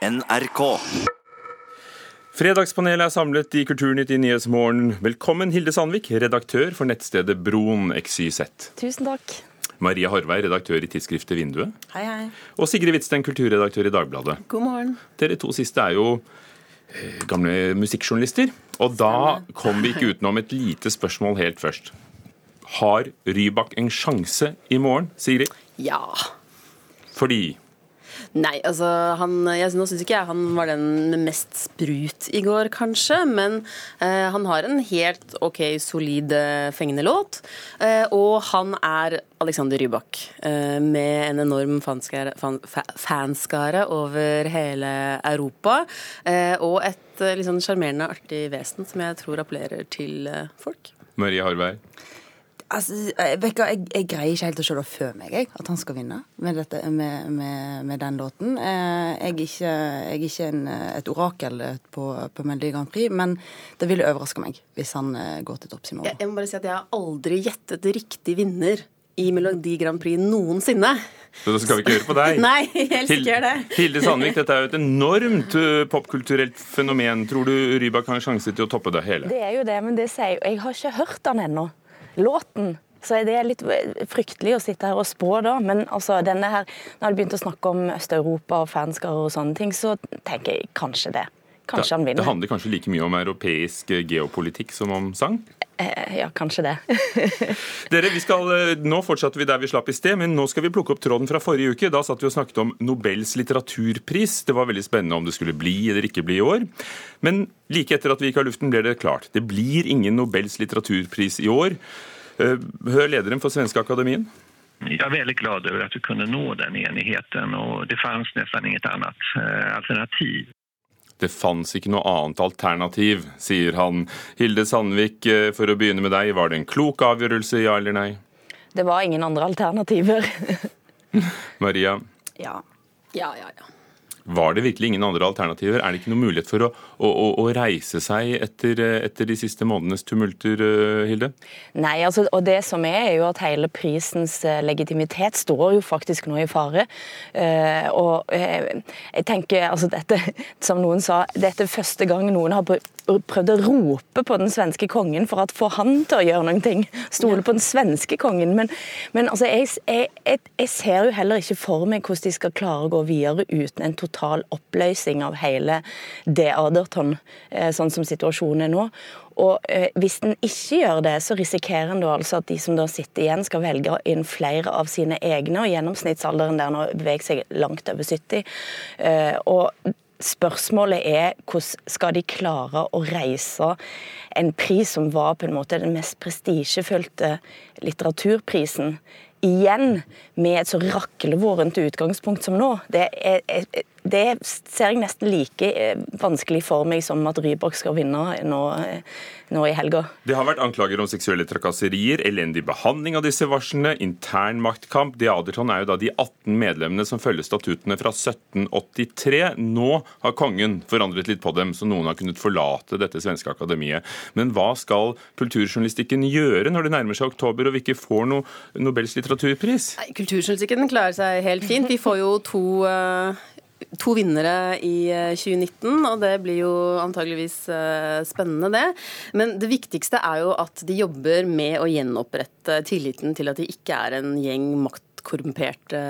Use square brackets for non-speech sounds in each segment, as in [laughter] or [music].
NRK. Fredagspanelet er samlet i Kulturnytt i Nyhetsmorgen. Velkommen, Hilde Sandvik, redaktør for nettstedet Broen XYZ. Tusen takk. Maria Horvei, redaktør i tidsskriftet Vinduet. Hei, hei. Og Sigrid Hvitsten, kulturredaktør i Dagbladet. God morgen. Dere to siste er jo eh, gamle musikkjournalister. Og da kom vi ikke utenom et lite spørsmål helt først. Har Rybak en sjanse i morgen, Sigrid? Ja. Fordi Nei, altså han, jeg, Nå syns ikke jeg han var den med mest sprut i går, kanskje. Men eh, han har en helt OK, solid, eh, fengende låt. Eh, og han er Alexander Rybak. Eh, med en enorm fanskare, fan, fa, fanskare over hele Europa. Eh, og et eh, litt sånn sjarmerende, artig vesen som jeg tror appellerer til folk. Maria Horvei. Altså, Bekka, jeg, jeg, greier ikke helt å se det før meg, jeg, at han skal vinne med, dette, med, med, med den låten. Eh, jeg er ikke, jeg er ikke en, et orakel på, på Melodi Grand Prix, men det ville overraske meg hvis han eh, går til topps i morgen. Jeg, jeg, må bare si at jeg har aldri gjettet riktig vinner i Melodi Grand Prix noensinne. Så det skal vi ikke høre på deg. [laughs] Nei, helst ikke gjør det. Hilde Sandvik, dette er jo et enormt popkulturelt fenomen. Tror du Rybak har en sjanse til å toppe det hele? Det er jo det, men det sier jeg. Jeg har ikke hørt han ennå låten. Så det er litt fryktelig å sitte her og spå da, men altså denne her Når du begynte å snakke om Øst-Europa og fanskarer og sånne ting, så tenker jeg kanskje det. Kanskje han vinner. Det handler kanskje like mye om europeisk geopolitikk som om sang? Eh, ja, kanskje det. [laughs] [laughs] Dere, vi skal, eh, Nå fortsatte vi der vi slapp i sted, men nå skal vi plukke opp tråden fra forrige uke. Da satt vi og snakket om Nobels litteraturpris. Det var veldig spennende om det skulle bli eller ikke bli i år. Men like etter at vi gikk av luften, ble det klart. Det blir ingen Nobels litteraturpris i år. Eh, hør lederen for Svenske Akademien. Jeg er veldig glad over at vi kunne nå den enigheten, og det fantes nesten inget annet eh, alternativ. Det fantes ikke noe annet alternativ, sier han. Hilde Sandvik, eh, for å begynne med deg, var det en klok avgjørelse, ja eller nei? Det var ingen andre alternativer. [laughs] Maria? Ja. Ja, ja, ja. Var det virkelig ingen andre alternativer? Er det ikke noen mulighet for å, å, å reise seg etter, etter, de siste månedenes tumulter, eh, Hilde? Nei, altså, og det som er, er jo at hele prisens eh, legitimitet står jo faktisk nå i fare. Uh, og uh, jeg tenker, altså dette, [laughs] som noen sa, dette er første gang noen har prøvd å rope på den svenske kongen for å få han til å gjøre noen ting. Stole på den svenske kongen. Men, men altså, jeg, jeg, jeg, ser jo heller ikke for meg hvordan de skal klare å gå videre uten en total oppløsning av hele det Aderton, eh, sånn som situasjonen er nå. Og eh, Hvis den ikke gjør det, så risikerer en altså at de som da sitter igjen, skal velge inn flere av sine egne, og gjennomsnittsalderen der nå beveger seg langt over 70. Eh, og Spørsmålet er hvordan skal de klare å reise en pris som var på en måte den mest prestisjefylte litteraturprisen, igjen med et så raklevorent utgangspunkt som nå. Det er, det ser jeg nesten like eh, vanskelig for meg som at Rybak skal vinne nå, eh, nå, i helga. Det har vært anklager om seksuelle trakasserier, elendig behandling av disse varslene, intern maktkamp. De Aderton er jo da de 18 medlemmene som følger statuttene fra 1783. Nå har kongen forandret litt på dem, så noen har kunnet forlate dette svenske akademiet. Men hva skal kulturjournalistikken gjøre når det nærmer seg oktober og vi ikke får noe Nobels litteraturpris? Kulturjournalistikken klarer seg helt fint. Vi får jo to uh to vinnere i 2019, eh, og det blir jo antageligvis eh, spennende, det. Men det viktigste er jo at de jobber med å gjenopprette tilliten til at de ikke er en gjeng maktkorrumperte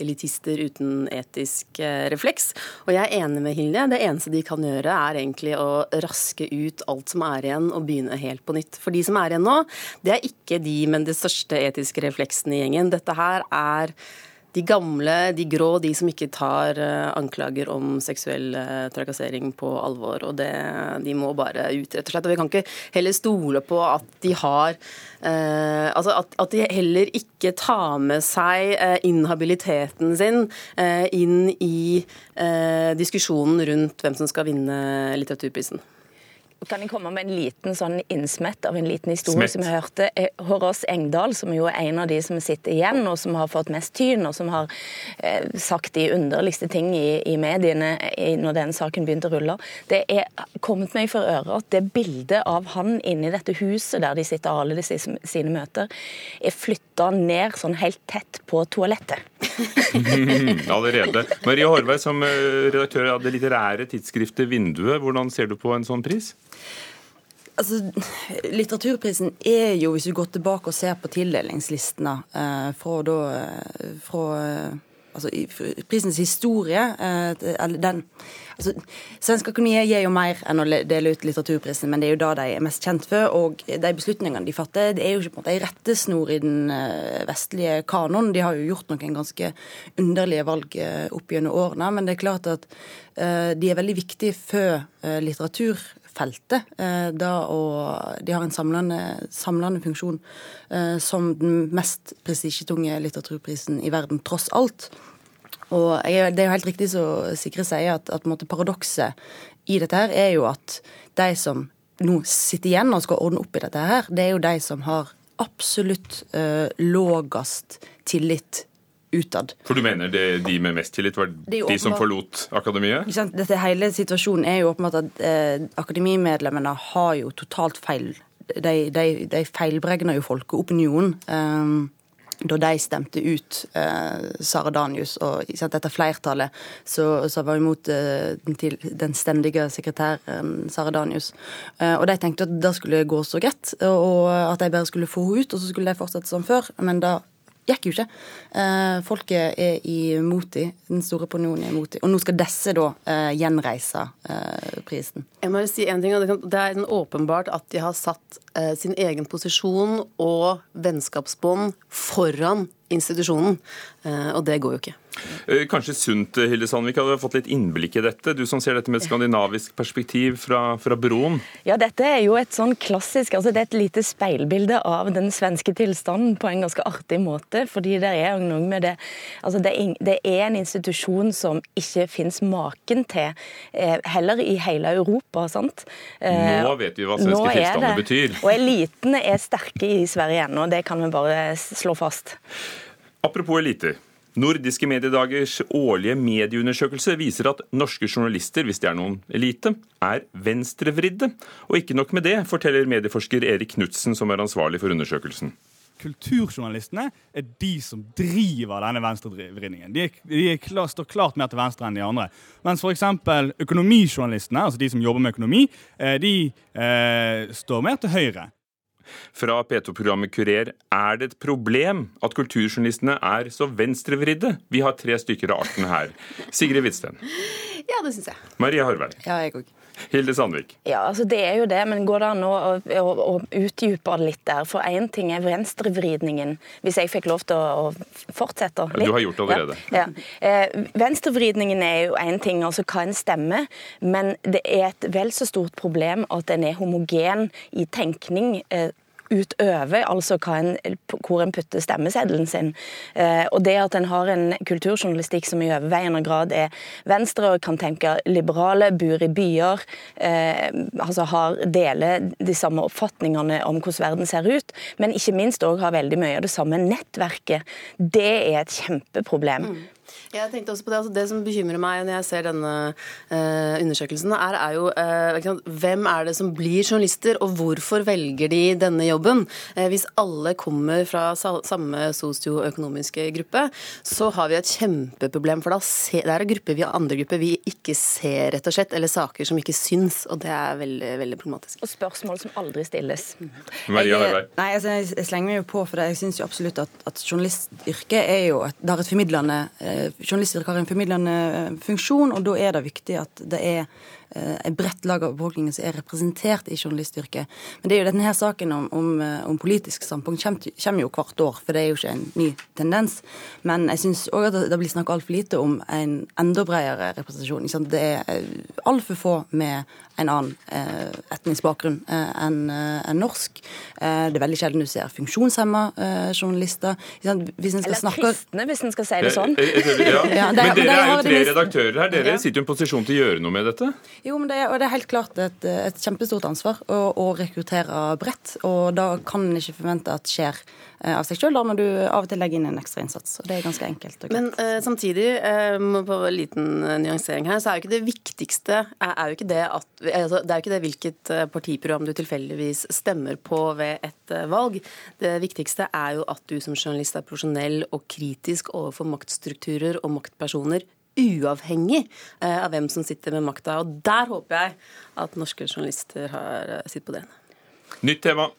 elitister uten etisk eh, refleks. Og jeg er enig med Hilde. Det eneste de kan gjøre, er egentlig å raske ut alt som er igjen, og begynne helt på nytt. For de som er igjen nå, det er ikke de med de største etiske refleksene i gjengen. Dette her er de gamle, de grå, de som ikke tar uh, anklager om seksuell uh, trakassering på alvor. Og det, de må bare ut, rett og slett. Og vi kan ikke heller stole på at de har eh, Altså at, at, de heller ikke tar med seg inhabiliteten sin inn i diskusjonen rundt hvem som skal vinne litteraturprisen. Kan jeg komme med en liten sånn innsmett av en liten historie Smett. som jeg hørte? Horås Horace Engdahl, som jo er en av de som sitter igjen, og som har fått mest tyn, og som har eh, sagt de underligste ting i, i mediene i, når den saken begynte å rulle. Det er kommet meg for øre at det bildet av han inne i dette huset der de sitter alle disse sine møter, er flytta ned sånn helt tett på toalettet. [laughs] Allerede. Marie Horvei, som eh, redaktør av det litterære tidsskriftet Vinduet, hvordan ser du på en sånn pris? Altså, Litteraturprisen er jo, hvis du går tilbake og ser på tildelingslistene eh, fra da eh, fra, Altså prisens historie eh, den altså, Svensk økonomi gir jo mer enn å dele ut litteraturprisen, men det er jo da de er mest kjent for. Og de beslutningene de fatter, det er jo ikke på en måte ei rettesnor i den eh, vestlige kanon. De har jo gjort noen ganske underlige valg eh, opp gjennom årene, men det er klart at uh, de er veldig viktige for uh, litteraturfeltet. feltet. Da, og de har en samlende, samlende funksjon eh, som den mest prestisjetunge litteraturprisen i verden, tross alt. Og jeg, Det er jo helt riktig som Sikre sier, at, at paradokset i dette her er jo at de som nå sitter igjen og skal ordne opp i dette her, det er jo de som har absolutt uh, lågest tillit utad. For du mener det, de med mest tillit var de åpenbart, som forlot akademiet? Dette hele situasjonen er jo åpenbart at eh, akademimedlemmene har jo totalt feil De, de, de feilbregner jo folkeopinionen. Eh, da de stemte ut eh, Sara Danius og sant, dette flertallet som var imot eh, den, til, den stendige sekretæren Sara Danius. Eh, og de tenkte at det skulle gå så greit, og at de bare skulle få henne ut, og så skulle de fortsette som før. Men det gikk jo ikke. Eh, folket er imot dem. Den store opinionen er imot dem. Og nå skal disse da eh, gjenreise eh, prisen. Jeg må si en ting, det er åpenbart at de har satt sin egen posisjon og vennskapsbånd foran institusjonen. Og det går jo ikke. Eh, Kanskje sunt, eh, Hilde Sandvik, hadde fått litt innblikk i dette. Du som ser dette med et skandinavisk perspektiv fra, fra broen. Ja, dette er jo et sånn klassisk altså Det er et lite speilbilde av den svenske tilstanden på en ganske artig måte. fordi det er noe med det altså det, er, det en institusjon som ikke fins maken til, eh, heller i hele Europa. sant? Nå vet vi hva svenske er tilstander det- betyr. Og elitene er sterke i Sverige ennå, det kan vi bare slå fast. Apropos eliter. Nordiske mediedagers årlige medieundersøkelse viser at norske journalister, hvis det er noen elite, er venstrevridde. Og ikke nok med det, forteller medieforsker Erik Knutsen, som er ansvarlig for undersøkelsen. kulturjournalistene er de som driver denne venstrevridningen. De, de er klar, står klart mer til venstre enn de andre. Mens f.eks. økonomijournalistene, altså de som jobber med økonomi, eh, de eh, står mer til høyre. Fra P2-programmet Kurer er det et problem at kulturjournalistene er så venstrevridde. Vi har tre stykker av arten her. Sigrid Hvitsten. Ja, det syns jeg. Maria Harvey. Ja, jeg òg. Hilde Sandvik. Ja, altså det er jo det, men går det an å, å, å utdype det litt der? For én ting er venstrevridningen, hvis jeg fikk lov til å, å fortsette litt. Du har gjort det allerede. Ja. Ja. Eh, venstrevridningen er jo én ting, altså hva en stemmer, men det er et vel så stort problem at en er homogen i tenkning. Utover, altså en, hvor en putter stemmeseddelen sin. Eh, og det at en har en kulturjournalistikk som i overveiende grad er venstre og kan tenke liberale, bor i byer, eh, altså har deler de samme oppfatningene om hvordan verden ser ut, men ikke minst òg har veldig mye av det samme nettverket, det er et kjempeproblem. Jeg tenkte også på Det altså det som bekymrer meg når jeg ser denne eh, undersøkelsen, er, er jo eh, hvem er det som blir journalister, og hvorfor velger de denne jobben? Eh, hvis alle kommer fra sa samme sosioøkonomiske gruppe, så har vi et kjempeproblem. For da se, det er en gruppe vi andre grupper vi ikke ser, rett og slett, eller saker som ikke syns. Og det er veldig, veldig problematisk. Og spørsmål som aldri stilles. Maria Jeg, nei, altså, jeg, jeg slenger meg jo på, for det. jeg syns jo absolutt at, at journalistyrket er jo et, det har et formidlende eh, Journalistyrket har en formidlende eh, funksjon, og da er det viktig at det er et bredt lag av befolkningen som er representert i journalistyrket. Men det er jo denne her saken om, om, eh, om politisk standpunkt kommer, kommer jo hvert år, for det er jo ikke en ny tendens. Men jeg syns òg at det, blir snakket altfor lite om en enda bredere representasjon. Ikke sant? Det er eh, altfor få med en annen eh, etnisk bakgrunn eh, enn en norsk. Eh, det er veldig sjelden du ser funksjonshemma eh, journalister. Ikke sant? Hvis skal Eller snakke kristne, hvis en skal si det sånn. Ja. Ja, det er- Men men dere er jo tre redaktører her. Dere Ja. sitter jo i en posisjon til å gjøre noe med dette. Jo, men det er, det er helt klart et, et kjempestort ansvar å, å rekruttere bredt. Og da kan en ikke forvente at skjer eh, av seg sjøl. Da må du av og til legge inn en ekstra innsats. Og det er ganske enkelt. Men eh, samtidig, eh, på en liten nyansering her, så er jo ikke det viktigste er, er jo ikke det at altså, Det er jo ikke det hvilket partiprogram du tilfeldigvis stemmer på ved et valg. Det viktigste er jo at du som journalist er profesjonell og kritisk overfor maktstrukturer og maktpersoner. Uavhengig eh, av hvem som sitter med makta. Og der håper jeg at norske journalister har sittet sitt på det. Nytt tema.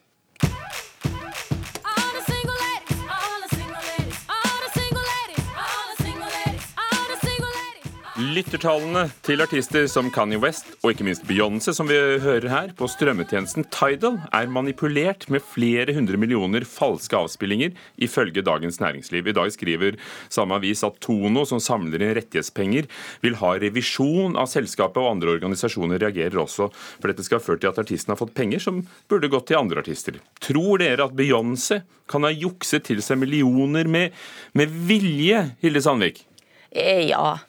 Lyttertallene til artister som Kanye West og ikke minst Beyoncé, som vi hører her, på strømmetjenesten Tidal, er manipulert med flere hundre millioner falske avspillinger, ifølge Dagens Næringsliv. I dag skriver samme avis at Tono, som samler inn rettighetspenger, vil ha revisjon av selskapet, og andre organisasjoner reagerer også, for dette skal ha ført til at artisten har fått penger som burde gått til andre artister. Tror dere at Beyoncé kan ha jukset til seg millioner med, med vilje, Hilde Sandvik? Eh, Ja.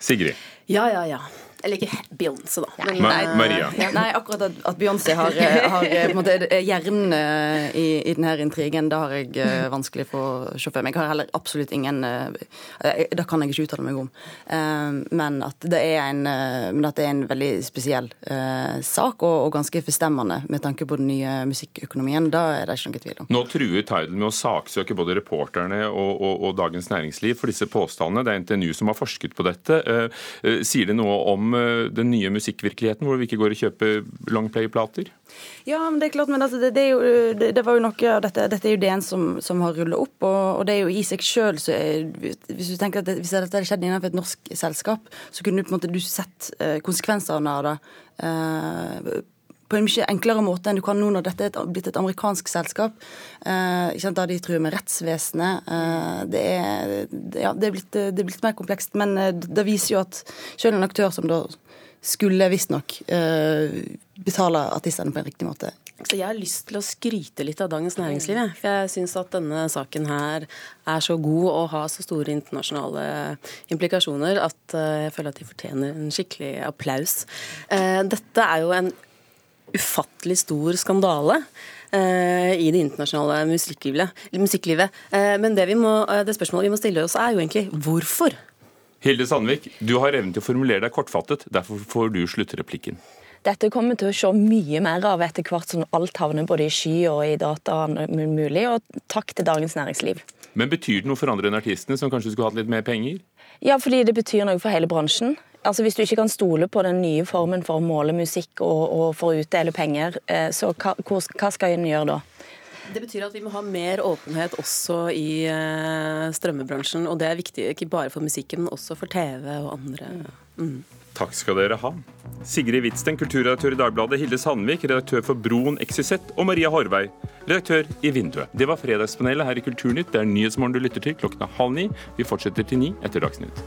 Sigrid? Ja, ja, ja. Eller ikke Beyoncé, da. Men, Ma eh, Maria? Nei, akkurat at, at Beyoncé har, eh, [laughs] har eh, måte, er hjernen eh, i, i denne intrigen, da har jeg eh, vanskelig for å se for meg. Jeg har heller absolutt ingen eh, eh, Det kan jeg ikke uttale meg om. Eh, Men at det er en, eh, men at det er en veldig spesiell eh, sak, og, og ganske forstemmende med tanke på den nye musikkøkonomien. Da er det ikke noen tvil om. Nå truer Tidal med å saksøke både reporterne og, og, og Dagens Næringsliv for disse påstandene. Det er NTNU som har forsket på dette. Eh, eh, Sier det noe om eh, den nye musikkvirkeligheten, hvor vi ikke går og kjøper longplay-plater? Ja, men det er klart, men altså, det, det, er jo, det, det var jo noe av dette Dette er jo DN som, som har rullet opp, og, og det er jo i seg sjøl Hvis du tenker at hvis dette hadde skjedd innenfor et norsk selskap, så kunne du på en måte du sett eh, konsekvensene av det eh, på en mye enklere måte enn du kan nå når dette er blitt et amerikansk selskap. Eh, Da de truer med rettsvesenet. Eh, det, er, ja, det, er blitt, det er blitt mer komplekst. Men eh, det viser jo at selv en aktør som da skulle visstnok eh, betale artistene på en riktig måte, Så jeg har lyst til å skryte litt av Dagens Næringsliv. For jeg syns at denne saken her er så god og har så store internasjonale implikasjoner at eh, jeg føler at de fortjener en skikkelig applaus. Eh, Dette er jo en ufattelig stor skandale. eh, I det internasjonale musikklivet. musikklivet. Eh, Men det, vi må, eh, det spørsmålet vi må stille oss, er jo egentlig hvorfor? Hilde Sandvik, du har evnen til å formulere deg kortfattet. Derfor får du sluttreplikken. Dette kommer til å se mye mer av etter hvert som alt havner både i sky og i data mulig. Og takk til Dagens Næringsliv. Men betyr det noe for andre enn artistene, som kanskje skulle hatt litt mer penger? Ja, fordi det betyr noe for hele bransjen. Altså Hvis du ikke kan stole på den nye formen for å måle musikk og, og for å utdele penger, eh, så hva, hvor- hva skal en gjøre da? Det betyr at vi må ha mer åpenhet også i eh, strømmebransjen. Og det er viktig ikke bare for musikken, men også for TV og andre. Mm. Takk skal dere ha. Sigrid Hvitsten, kulturredaktør i Dagbladet, Hilde Sandvik, redaktør for Broen XYZ, og Maria Horvei, redaktør i Vinduet. Det var Fredagspanelet her i Kulturnytt. Det er Nyhetsmorgen du lytter til klokken er halv ni. Vi fortsetter til ni etter Dagsnytt.